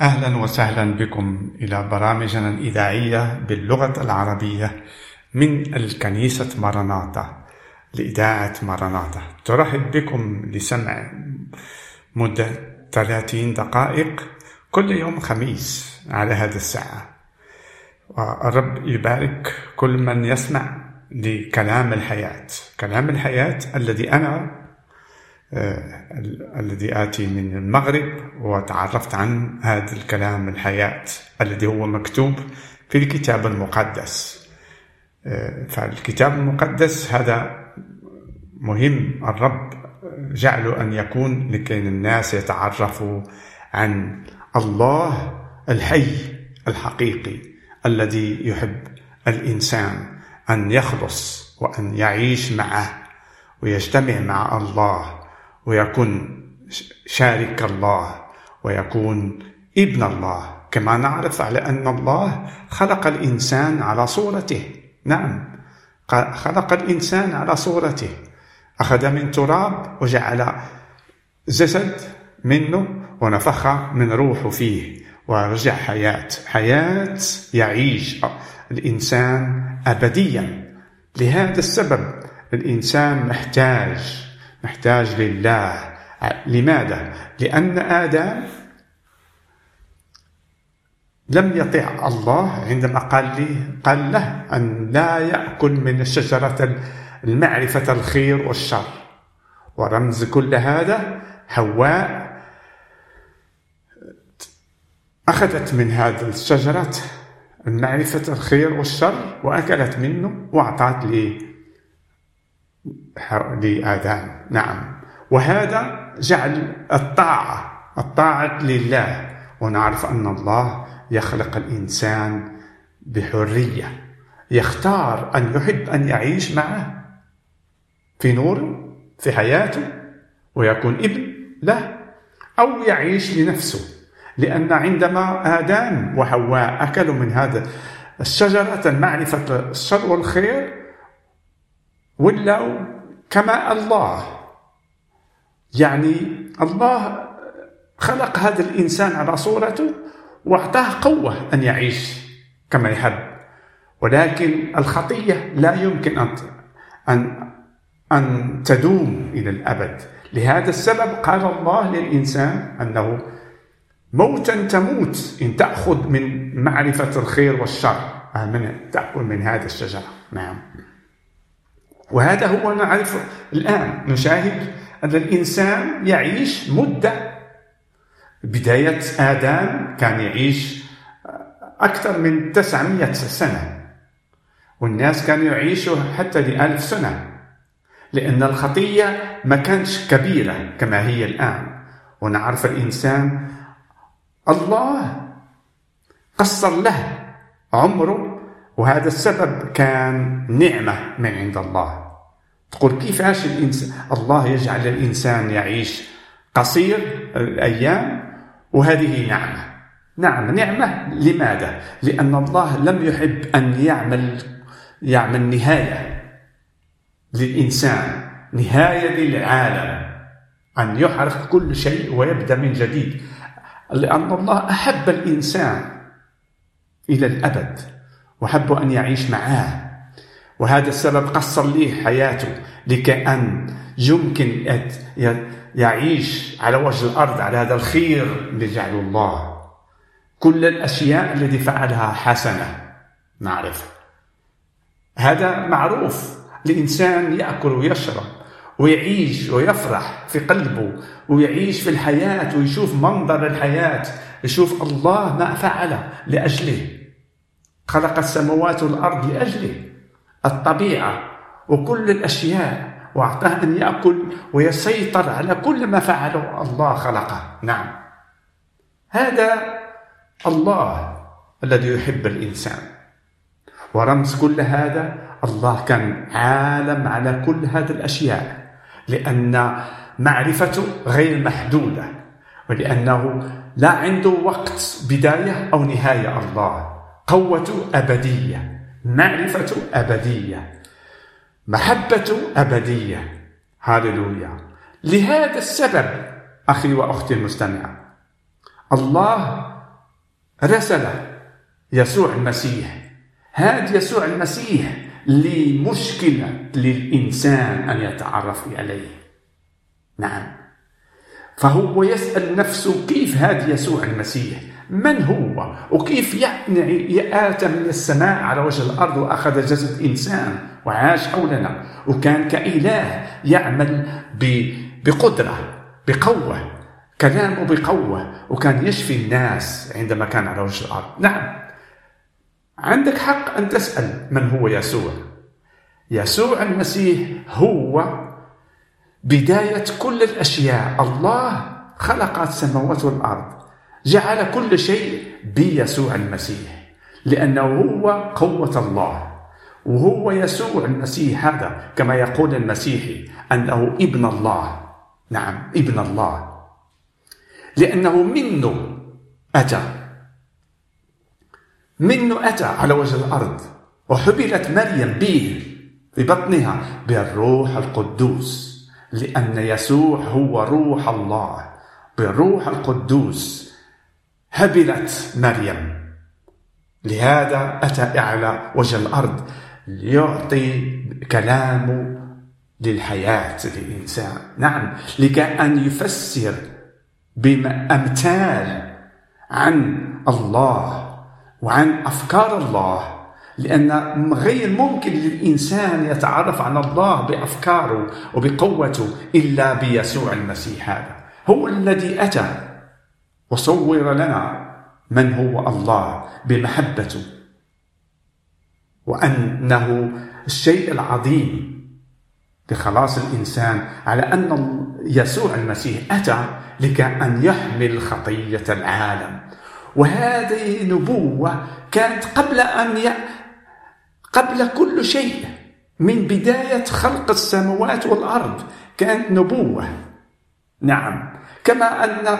أهلا وسهلا بكم إلى برامجنا الإذاعية باللغة العربية من الكنيسة مرناطه لإذاعة مرناطه ترحب بكم لسمع مدة 30 دقائق كل يوم خميس على هذه الساعة. والرب يبارك كل من يسمع لكلام الحياة كلام الحياة الذي آه، الذي آتي من المغرب وتعرفت عن هذا الكلام الحياة الذي هو مكتوب في الكتاب المقدس. آه، فالكتاب المقدس هذا مهم. الرب جعله أن يكون لكي الناس يتعرفوا عن الله الحي الحقيقي الذي يحب الإنسان أن يخلص وأن يعيش معه ويجتمع مع الله. ويكون شارك الله ويكون ابن الله. كما نعرف على أن الله خلق الإنسان على صورته. نعم. خلق الإنسان على صورته. أخذ من تراب وجعل جسد منه ونفخ من روحه فيه. ورجع حياة. حياة يعيش الإنسان أبديا. لهذا السبب الإنسان محتاج محتاج لله. لماذا؟ لأن آدم لم يطع الله. عندما قال لي قال له أن لا يأكل من الشجرة المعرفة الخير والشر. ورمز كل هذا حواء أخذت من هذه الشجرة المعرفة الخير والشر وأكلت منه وأعطت لي لآدم نعم. وهذا جعل الطاعة الطاعة لله. ونعرف أن الله يخلق الإنسان بحرية. يختار أن يحب أن يعيش معه في نور في حياته ويكون ابن له أو يعيش لنفسه. لأن عندما آدم وحواء أكلوا من هذا الشجرة معرفة الشر والخير ولاوا كما الله. يعني الله خلق هذا الإنسان على صورته وأعطاه قوة أن يعيش كما يحب. ولكن الخطية لا يمكن أن أن أن تدوم إلى الأبد. لهذا السبب قال الله للإنسان أنه موتا تموت إن تأخذ من معرفة الخير والشر. من تأكل من هذا الشجرة. نعم. وهذا هو نعرف الآن. نشاهد أن الإنسان يعيش مدة بداية آدم كان يعيش أكثر من 900 سنة والناس كانوا يعيشوا حتى لألف سنة لأن الخطية ما كانش كبيرة كما هي الآن. ونعرف الإنسان الله قصر له عمره وهذا السبب كان نعمة من عند الله. تقول كيفاش الإنسان الله يجعل الإنسان يعيش قصير الأيام وهذه نعمة. نعم نعمة. لماذا؟ لأن الله لم يحب أن يعمل يعمل نهاية للإنسان نهاية للعالم أن يحرق كل شيء ويبدأ من جديد. لأن الله أحب الإنسان إلى الأبد. وحب أن يعيش معاه. وهذا السبب قصر لي حياته لكي أن يمكن يعيش على وجه الأرض على هذا الخير اللي جعله الله. كل الأشياء التي فعلها حسنة نعرف. هذا معروف الإنسان يأكل ويشرب ويعيش ويفرح في قلبه ويعيش في الحياة ويشوف منظر الحياة يشوف الله ما فعل لأجله. خلق السماوات والأرض لأجله الطبيعة وكل الأشياء وأعطاه أن يأكل ويسيطر على كل ما فعله الله خلقه. نعم. هذا الله الذي يحب الإنسان. ورمز كل هذا الله كان عالم على كل هذه الأشياء لأن معرفته غير محدودة ولأنه لا عنده وقت بداية أو نهاية الله. قوة أبدية معرفة أبدية محبة أبدية. هاللويا. لهذا السبب أخي وأختي المستمع الله رسل يسوع المسيح هذا يسوع المسيح لمشكلة للإنسان أن يتعرف عليه. نعم. فهو يسأل نفسه كيف هذا يسوع المسيح؟ من هو؟ وكيف يعني آتى من السماء على وجه الأرض وأخذ جسد إنسان وعاش حولنا؟ وكان كإله يعمل بقدرة بقوة كلامه بقوة وكان يشفي الناس عندما كان على وجه الأرض. نعم. عندك حق أن تسأل من هو يسوع؟ يسوع المسيح هو بداية كل الأشياء. الله خلق السماوات والأرض جعل كل شيء بيسوع المسيح لأنه هو قوة الله وهو يسوع المسيح هذا كما يقول المسيحي أنه ابن الله. نعم ابن الله. لأنه منه أتى. منه أتى على وجه الأرض وحبلت مريم به في بطنها بالروح القدوس. لأن يسوع هو روح الله. بالروح القدوس هبلت مريم. لهذا أتى على وجه الأرض ليعطي كلامه للحياة للإنسان نعم لكي أن يفسر بأمثال عن الله وعن أفكار الله. لأن غير ممكن للإنسان يتعرف على الله بأفكاره وبقوته إلا بيسوع المسيح هذا هو الذي أتى وصور لنا من هو الله بمحبته وأنه الشيء العظيم لخلاص الإنسان على أن يسوع المسيح أتى لكي أن يحمل خطية العالم وهذه نبوة كانت قبل أن. قبل كل شيء من بداية خلق السماوات والأرض كانت نبوة. نعم. كما أن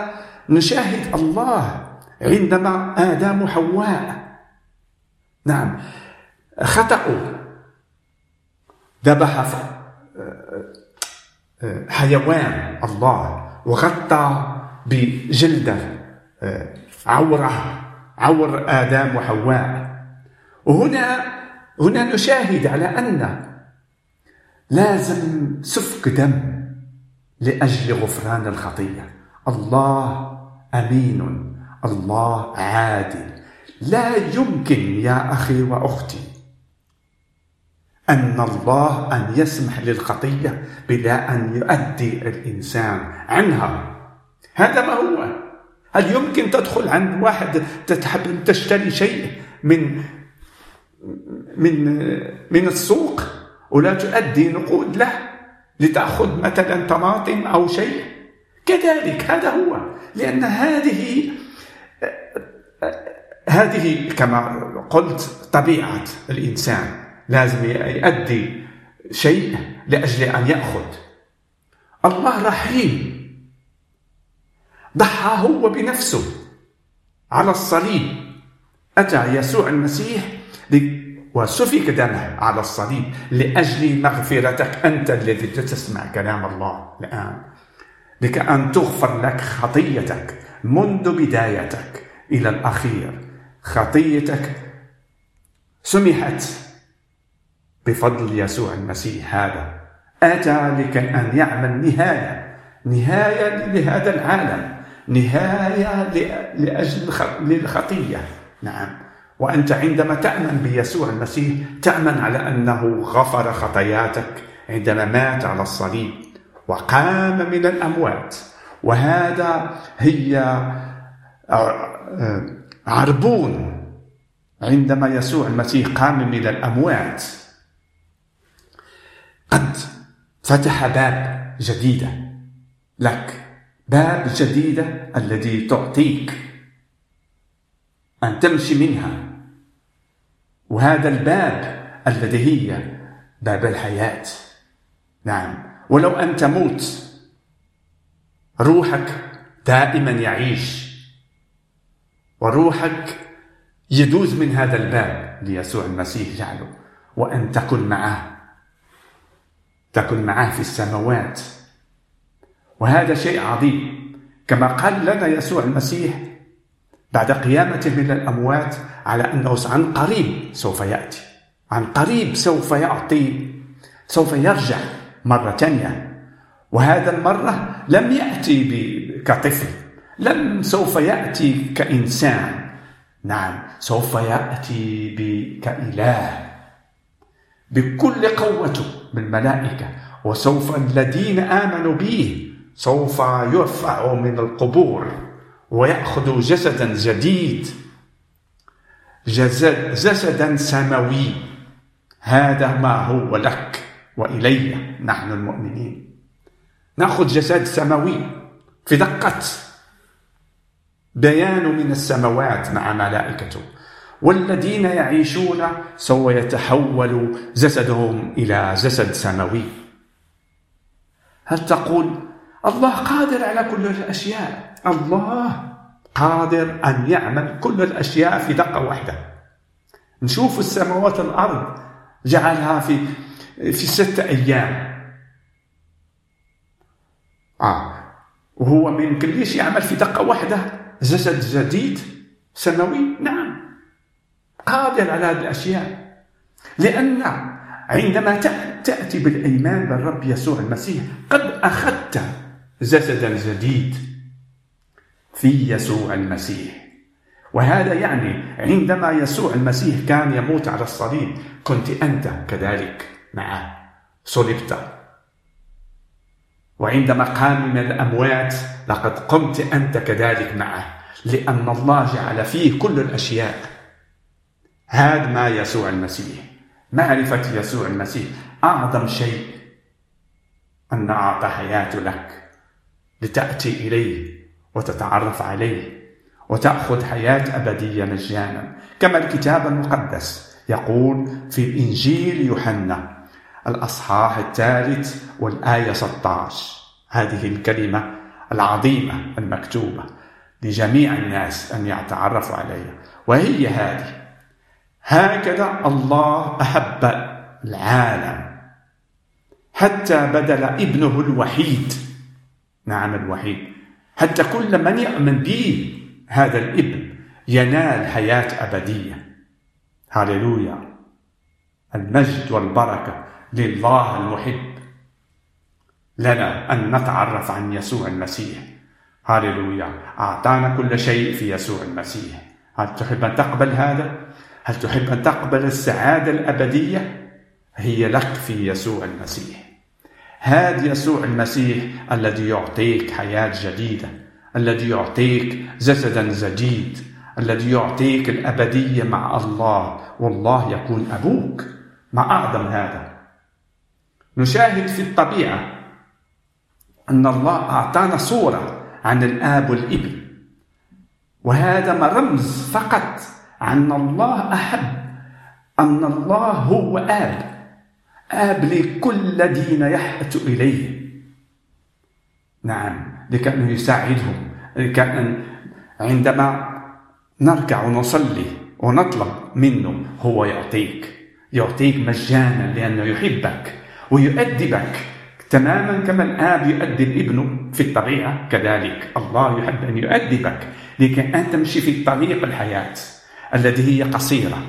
نشاهد الله عندما آدم وحواء نعم. خطأوا. ذبح حيوان الله وغطى بجلدة عورة عور آدم وحواء. وهنا هنا نشاهد على أن لازم سفك دم لأجل غفران الخطية الله أمين الله عادل. لا يمكن يا أخي وأختي أن الله أن يسمح للخطية بلا أن يؤدي الإنسان عنها. هذا ما هو؟ هل يمكن تدخل عند واحد تحب تشتري شيء من من من السوق ولا تؤدي نقود له لتأخذ مثلا طماطم أو شيء. كذلك هذا هو. لأن هذه هذه كما قلت طبيعة الإنسان. لازم يؤدي شيء لأجل أن يأخذ. الله رحيم. ضحى هو بنفسه على الصليب. أتى يسوع المسيح وسفك دمه على الصليب لأجل مغفرتك أنت الذي تسمع كلام الله الآن. لك أن تغفر لك خطيتك منذ بدايتك إلى الأخير. خطيتك سمحت بفضل يسوع المسيح هذا. أتى لكي أن يعمل نهاية نهاية لهذا العالم نهاية لأجل للخطية. نعم. وأنت عندما تأمن بيسوع المسيح تأمن على أنه غفر خطاياتك عندما مات على الصليب وقام من الأموات. وهذا هي آه، عربون. عندما يسوع المسيح قام من الأموات قد فتح باب جديدة لك. باب جديدة الذي تعطيك أن تمشي منها. وهذا الباب الذي هي باب الحياة. نعم. ولو أن تموت روحك دائما يعيش وروحك يدوز من هذا الباب ليسوع المسيح جعله وأن تكن معه تكن معه في السماوات. وهذا شيء عظيم. كما قال لنا يسوع المسيح بعد قيامته من الأموات على أنه عن قريب سوف يأتي. عن قريب سوف يعطي سوف يرجع مرة ثانية وهذا المرة لم يأتي كطفل لم سوف يأتي كإنسان. نعم سوف يأتي كإله. بكل قوته بالملائكة وسوف الذين آمنوا به سوف يرفعوا من القبور. ويأخذوا جسدا جديد. جسد جسدا سماوي. هذا ما هو لك وإلي نحن المؤمنين. نأخذ جسد سماوي في دقة. بيان من السماوات مع ملائكته. والذين يعيشون سوف يتحول جسدهم إلى جسد سماوي. هل تقول الله قادر على كل الأشياء. الله قادر أن يعمل كل الأشياء في دقة واحدة. نشوف السماوات الأرض جعلها في في ستة أيام. آه. وهو ما يمكنليش يعمل في دقة واحدة. جسد جديد سماوي نعم. قادر على هذه الأشياء. لأن عندما تأتي بالإيمان بالرب يسوع المسيح قد أخذت جسدا جديد في يسوع المسيح. وهذا يعني عندما يسوع المسيح كان يموت على الصليب كنت أنت كذلك معه صلبت وعندما قام من الأموات لقد قمت أنت كذلك معه لأن الله جعل فيه كل الأشياء. هذا ما يسوع المسيح. معرفة يسوع المسيح. أعظم شيء أن أعطى حياته لك. لتأتي إليه وتتعرف عليه وتأخذ حياة أبدية مجانا. كما الكتاب المقدس يقول في إنجيل يوحنا الأصحاح الثالث والآية 16 هذه الكلمة العظيمة المكتوبة لجميع الناس أن يتعرفوا عليها. وهي هذه هكذا الله أحب العالم حتى بدل ابنه الوحيد. نعم الوحيد. حتى كل من يؤمن به هذا الإبن ينال حياة أبدية. هللويا المجد والبركة لله المحب. لنا أن نتعرف عن يسوع المسيح. هللويا أعطانا كل شيء في يسوع المسيح. هل تحب أن تقبل هذا؟ هل تحب أن تقبل السعادة الأبدية؟ هي لك في يسوع المسيح. هذا يسوع المسيح الذي يعطيك حياة جديدة الذي يعطيك جسدا جديد الذي يعطيك الأبدية مع الله. والله يكون أبوك ما أعظم هذا. نشاهد في الطبيعة أن الله أعطانا صورة عن الآب والإبن. وهذا ما رمز فقط عن الله أحب أن الله هو آب. آب لكل الذين يحت إليه. نعم لكأنه يساعدهم لكأن عندما نركع ونصلي ونطلب منه هو يعطيك يعطيك مجانا لأنه يحبك ويؤدبك. تماما كما الآب يؤدب ابنه في الطبيعة كذلك الله يحب أن يؤدبك. لكي أن تمشي في طريق الحياة التي هي قصيرة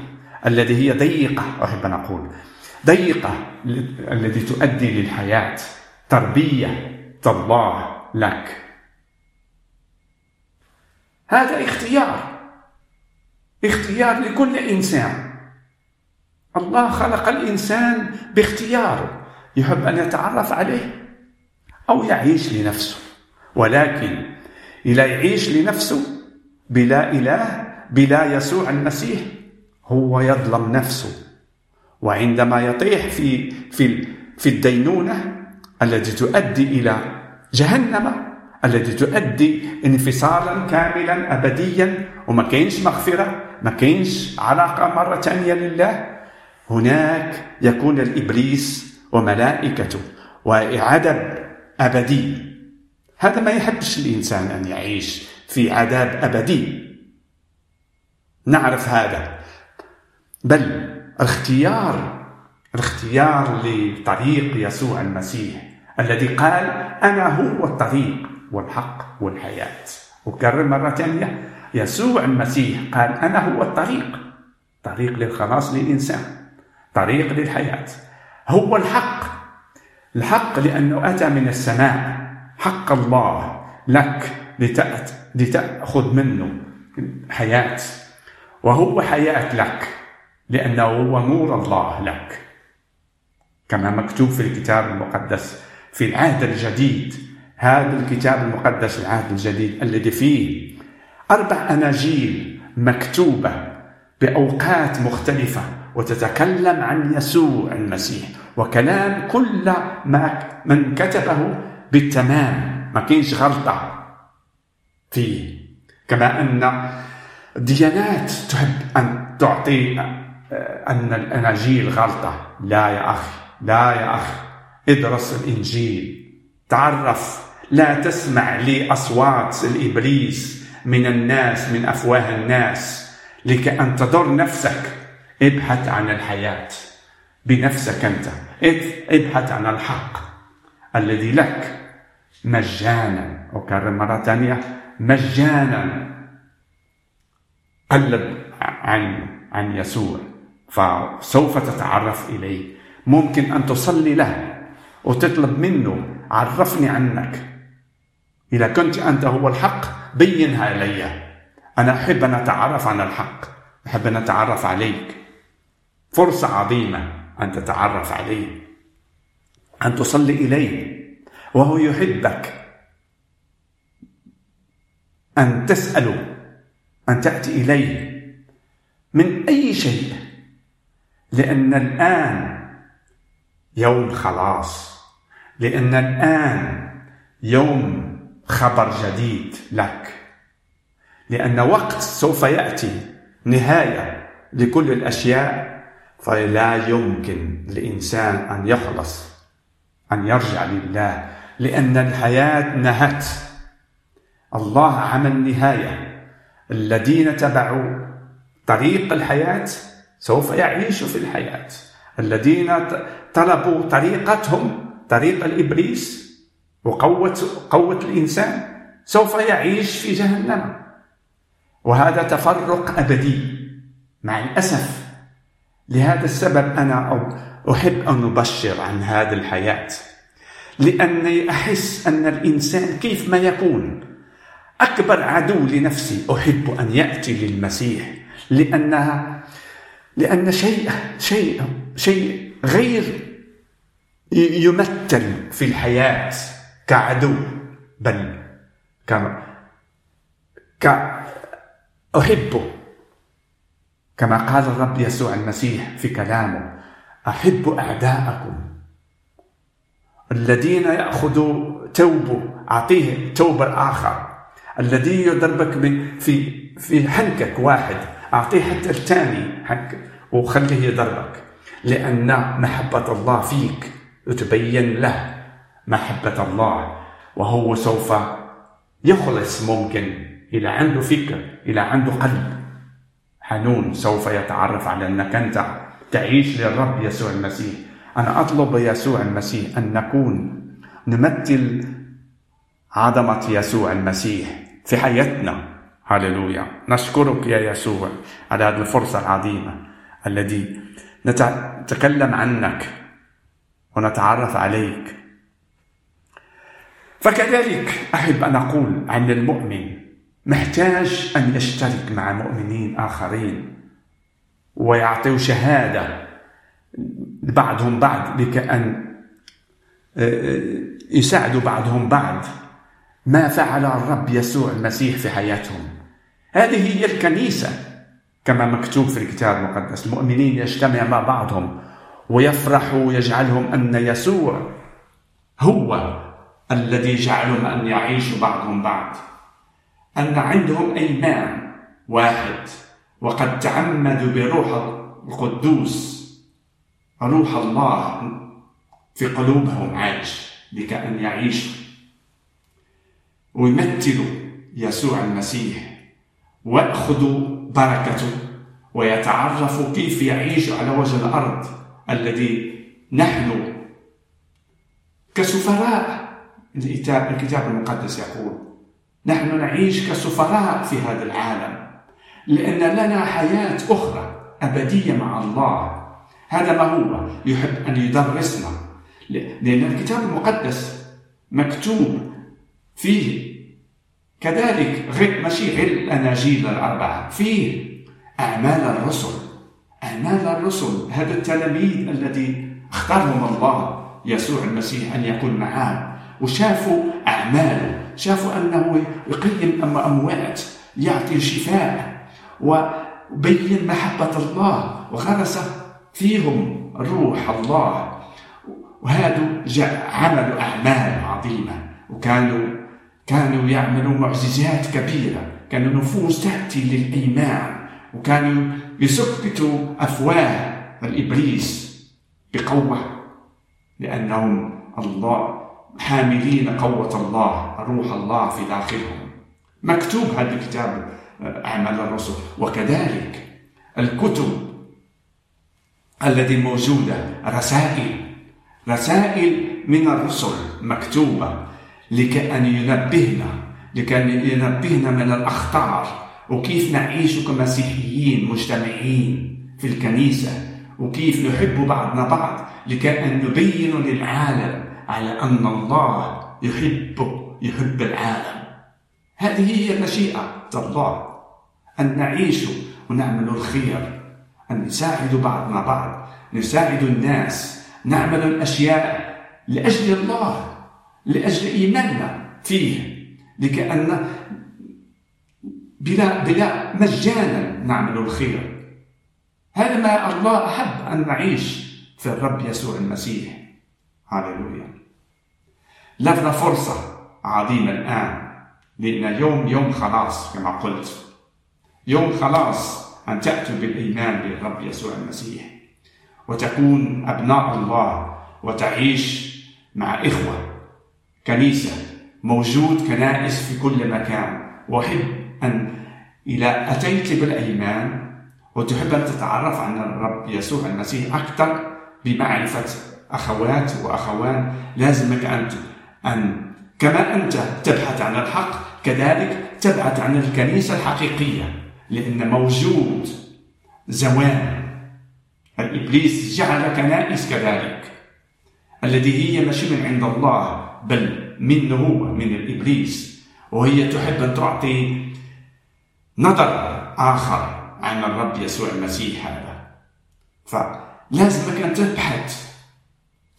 التي هي ضيقة أحب أن أقول. ضيقة التي تؤدي للحياة. تربية الله لك. هذا اختيار. اختيار لكل إنسان. الله خلق الإنسان باختياره. يحب أن يتعرف عليه أو يعيش لنفسه. ولكن إذا يعيش لنفسه بلا إله بلا يسوع المسيح هو يظلم نفسه. وعندما يطيح في في في الدينونة التي تؤدي إلى جهنم التي تؤدي انفصالا كاملا ابديا وما كاينش مغفرة ما كاينش علاقة مرة ثانية لله هناك يكون الإبليس وملائكته وعذاب أبدي. هذا ما يحبش الإنسان أن يعيش في عذاب أبدي. نعرف هذا. بل اختيار الاختيار لطريق يسوع المسيح الذي قال أنا هو الطريق والحق والحياة. وكرر مرة ثانية يسوع المسيح قال أنا هو الطريق طريق للخلاص للإنسان طريق للحياة. هو الحق الحق لأنه أتى من السماء. حق الله لك لتأخذ منه حياة وهو حياة لك. لأنه هو نور الله لك. كما مكتوب في الكتاب المقدس في العهد الجديد هذا الكتاب المقدس العهد الجديد الذي فيه أربع أناجيل مكتوبة بأوقات مختلفة وتتكلم عن يسوع المسيح. وكلام كل ما من كتبه بالتمام ما كاينش غلطة فيه. كما أن الديانات تحب أن تعطي أن الأناجيل غلطة. لا يا أخي لا يا أخي. ادرس الإنجيل. تعرف لا تسمع لأصوات الإبليس من الناس من أفواه الناس لكي أن تضر نفسك. ابحث عن الحياة. بنفسك أنت. ابحث عن الحق الذي لك. مجانا. أكرر مرة ثانية. مجانا. قلب عن عن يسوع. فسوف تتعرف إليه. ممكن أن تصلي له وتطلب منه عرفني عنك. إذا كنت أنت هو الحق بينها إلي. أنا أحب أن أتعرف عن الحق. أحب أن أتعرف عليك. فرصة عظيمة أن تتعرف عليه. أن تصلي إليه. وهو يحبك. أن تسأله. أن تأتي إليه. من أي شيء؟ لأن الآن يوم خلاص. لأن الآن يوم خبر جديد لك. لأن وقت سوف يأتي نهاية لكل الأشياء. فلا يمكن لإنسان أن يخلص أن يرجع لله. لأن الحياة نهت. الله عمل نهاية. الذين تبعوا طريق الحياة سوف يعيشوا في الحياة. الذين طلبوا طريقتهم طريق الإبليس وقوة قوة الإنسان سوف يعيش في جهنم. وهذا تفرق أبدي مع الأسف. لهذا السبب أنا أحب أن أبشر عن هذه الحياة. لأني أحس أن الإنسان كيف ما يكون أكبر عدو لنفسي أحب أن يأتي للمسيح لأنها لأن شيء شيء شيء غير يمثل في الحياة كعدو بل كما أحبه. كما قال الرب يسوع المسيح في كلامه أحب أعداءكم الذين يأخذوا توبه أعطيه توب آخر الذي يضربك في في حنكك واحد. أعطيه حتى الثاني حنك وخليه يضربك لأن محبة الله فيك تبين له محبة الله وهو سوف يخلص ممكن. إلى عنده فكر إلى عنده قلب. حنون سوف يتعرف على أنك أنت تعيش للرب يسوع المسيح. أنا أطلب يسوع المسيح أن نكون نمثل عظمة يسوع المسيح في حياتنا. هللويا نشكرك يا يسوع على هذه الفرصة العظيمة التي نتكلم عنك ونتعرف عليك. فكذلك أحب أن أقول عن المؤمن محتاج أن يشترك مع مؤمنين آخرين ويعطوا شهادة بعضهم بعض لكأن آه، آه، يساعدوا بعضهم بعض. ما فعل الرب يسوع المسيح في حياتهم؟ هذه هي الكنيسة كما مكتوب في الكتاب المقدس. المؤمنين يجتمع مع بعضهم ويفرحوا ويجعلهم أن يسوع هو الذي جعلهم أن يعيشوا بعضهم بعض. أن عندهم إيمان واحد وقد تعمدوا بروح القدوس روح الله في قلوبهم عايش لكأن يعيشوا. ويمثلوا يسوع المسيح. ويأخذوا بركته ويتعرفوا كيف يعيش على وجه الأرض الذي نحن كسفراء. الكتاب المقدس يقول نحن نعيش كسفراء في هذا العالم لأن لنا حياة أخرى أبدية مع الله. هذا ما هو يحب أن يدرسنا لأن الكتاب المقدس مكتوب فيه كذلك غير ماشي غير الأناجيل الأربعة فيه أعمال الرسل. أعمال الرسل هذا التلاميذ الذي اختارهم الله يسوع المسيح أن يكون معاه. وشافوا أعماله شافوا أنه يقيم أم أموات يعطي شفاء وبين محبة الله وغرس فيهم روح الله. وهذا عملوا أعمال عظيمة وكانوا كانوا يعملوا معجزات كبيرة كانوا نفوس تأتي للإيمان وكانوا يثبتوا أفواه الإبليس بقوة لأنهم الله حاملين قوة الله روح الله في داخلهم. مكتوب هذا الكتاب أعمال الرسل. وكذلك الكتب التي موجودة رسائل. رسائل من الرسل مكتوبة. لكأن ينبهنا لكأن ينبهنا من الأخطار. وكيف نعيش كمسيحيين مجتمعين في الكنيسة؟ وكيف نحب بعضنا بعض؟ لكأن نبين للعالم على أن الله يحب يحب العالم. هذه هي مشيئة الله أن نعيش ونعمل الخير أن نساعد بعضنا بعض نساعد الناس نعمل الأشياء لأجل الله. لأجل إيماننا فيه لكأن بلا بلا مجانا نعمل الخير. هذا ما الله أحب أن نعيش في الرب يسوع المسيح. هللويا. لنا فرصة عظيمة الآن لأن يوم يوم خلاص كما قلت. يوم خلاص أن تأتوا بالإيمان بالرب يسوع المسيح. وتكون أبناء الله وتعيش مع إخوة. كنيسة موجود كنائس في كل مكان. وأحب أن إذا أتيت بالإيمان وتحب أن تتعرف عن الرب يسوع المسيح أكثر بمعرفة أخوات وأخوان. لازمك أن أن كما أنت تبحث عن الحق كذلك تبحث عن الكنيسة الحقيقية لأن موجود زوان الإبليس جعل كنائس كذلك الذي هي مش من عند الله. بل منه هو من الإبليس وهي تحب أن تعطي نظر آخر عن الرب يسوع المسيح هذا. فلازمك أن تبحث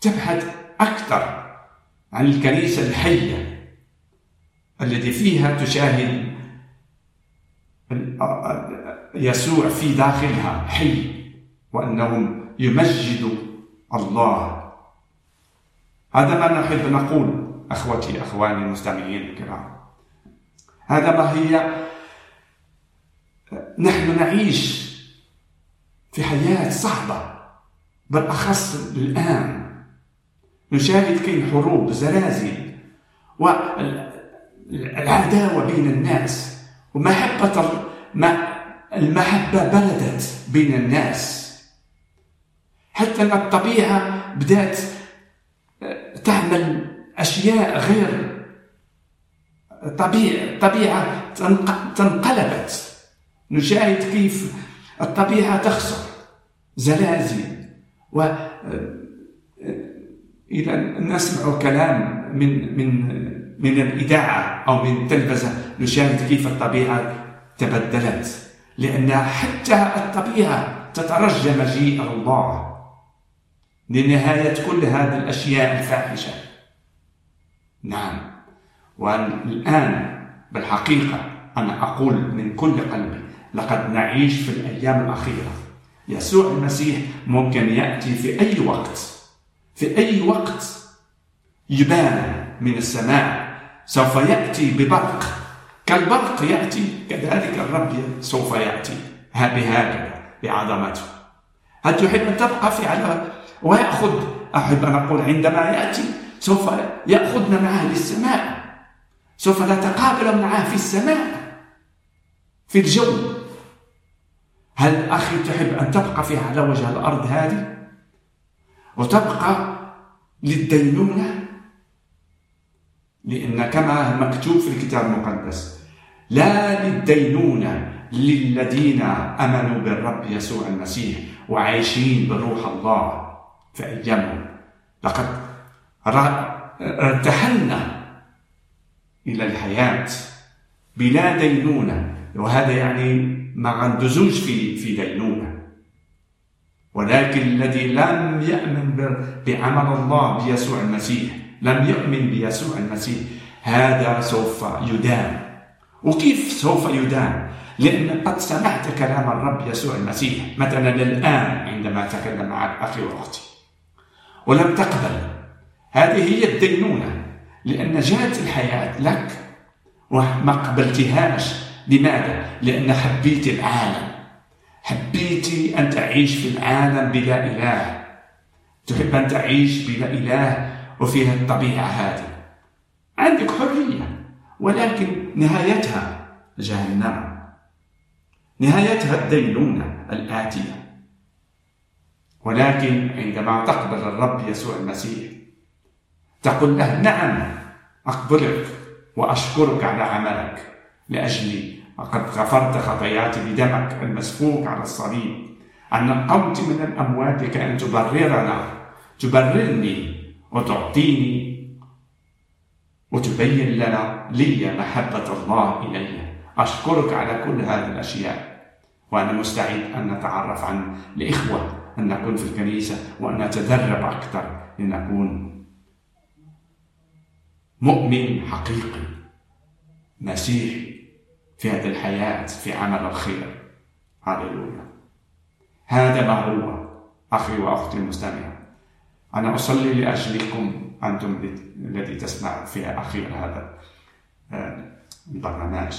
تبحث أكثر عن الكنيسة الحية التي فيها تشاهد يسوع في داخلها حي وأنه يمجد الله هذا ما نحب نقول أخوتي أخواني المستمعين الكرام. هذا ما هي نحن نعيش في حياة صعبة بالأخص الآن. نشاهد كين حروب زلازل والعداوة بين الناس ومحبة المحبة بلدت بين الناس. حتى أن الطبيعة بدأت تعمل أشياء غير طبيعة طبيعة تنقلبت. نشاهد كيف الطبيعة تخسر زلازل. و إذا نسمع كلام من من من الإذاعة أو من التلفزة نشاهد كيف الطبيعة تبدلت. لأن حتى الطبيعة تترجى مجيء الله. لنهاية كل هذه الأشياء الفاحشة. نعم. والآن بالحقيقة أنا أقول من كل قلبي لقد نعيش في الأيام الأخيرة. يسوع المسيح ممكن يأتي في أي وقت في أي وقت. يبان من السماء سوف يأتي ببرق. كالبرق يأتي كذلك الرب سوف يأتي. بهكذا بعظمته. هل تحب أن تبقى في على ويأخذ أحب أن أقول عندما يأتي سوف يأخذنا معه للسماء. سوف نتقابل معه في السماء في الجو. هل أخي تحب أن تبقى في على وجه الأرض هذه؟ وتبقى للدينونة؟ لأن كما مكتوب في الكتاب المقدس لا للدينونة للذين آمنوا بالرب يسوع المسيح وعايشين بروح الله. في لقد ارتحلنا إلى الحياة بلا دينونة. وهذا يعني ما عندزوش في في دينونة. ولكن الذي لم يؤمن بعمل الله بيسوع المسيح لم يؤمن بيسوع المسيح هذا سوف يدان. وكيف سوف يدان؟ لأن قد سمعت كلام الرب يسوع المسيح مثلا الآن عندما تكلم معك أخي وأختي. ولم تقبل. هذه هي الدينونة لأن جاءت الحياة لك وما قبلتهاش. لماذا؟ لأن حبيت العالم. حبيت أن تعيش في العالم بلا إله. تحب أن تعيش بلا إله وفيها الطبيعة هذه. عندك حرية ولكن نهايتها جهنم. نهايتها الدينونة الآتية. ولكن عندما تقبل الرب يسوع المسيح تقول له نعم أقبلك وأشكرك على عملك لأجلي وقد غفرت خطاياتي بدمك المسفوك على الصليب. أن قمت من الأموات لكي أن تبررنا تبررني وتعطيني وتبين لنا لي محبة الله إلي. أشكرك على كل هذه الأشياء. وأنا مستعد أن نتعرف عن الإخوة أن نكون في الكنيسة وأن نتدرب أكثر لنكون مؤمن حقيقي مسيحي في هذه الحياة في عمل الخير. هللويا. هذا ما هو أخي وأختي المستمع أنا أصلي لأجلكم أنتم الذي تسمع في أخير هذا آه، البرنامج.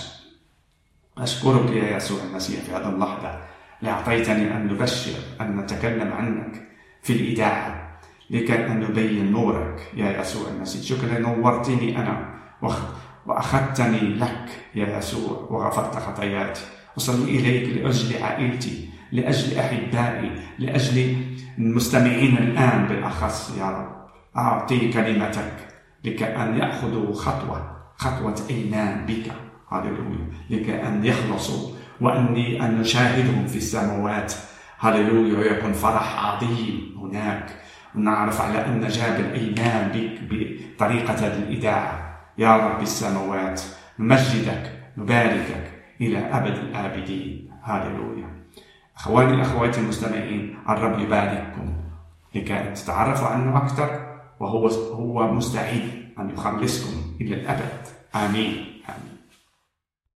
أشكرك يا يسوع المسيح في هذه اللحظة. لأعطيتني أن نبشر أن نتكلم عنك في الإذاعة لكي أن نبين نورك. يا يسوع المسيح شكرا نورتني أنا وأخذتني لك. يا يسوع وغفرت خطاياتي. أصلي إليك لأجل عائلتي لأجل أحبائي لأجل المستمعين الآن بالأخص. يا رب أعطي كلمتك لكي أن يأخذوا خطوة خطوة إيمان بك. هللويا. لكي أن يخلصوا وأني أن نشاهدهم في السماوات. هللويا ويكون فرح عظيم هناك. ونعرف على أن جاب الإيمان بك بطريقة الإذاعة يا رب السماوات نمجدك نباركك إلى أبد الآبدين. هللويا. أخواني أخواتي المستمعين الرب يبارككم. لكي تتعرفوا عنه أكثر وهو هو مستعد أن يخلصكم إلى الأبد. آمين.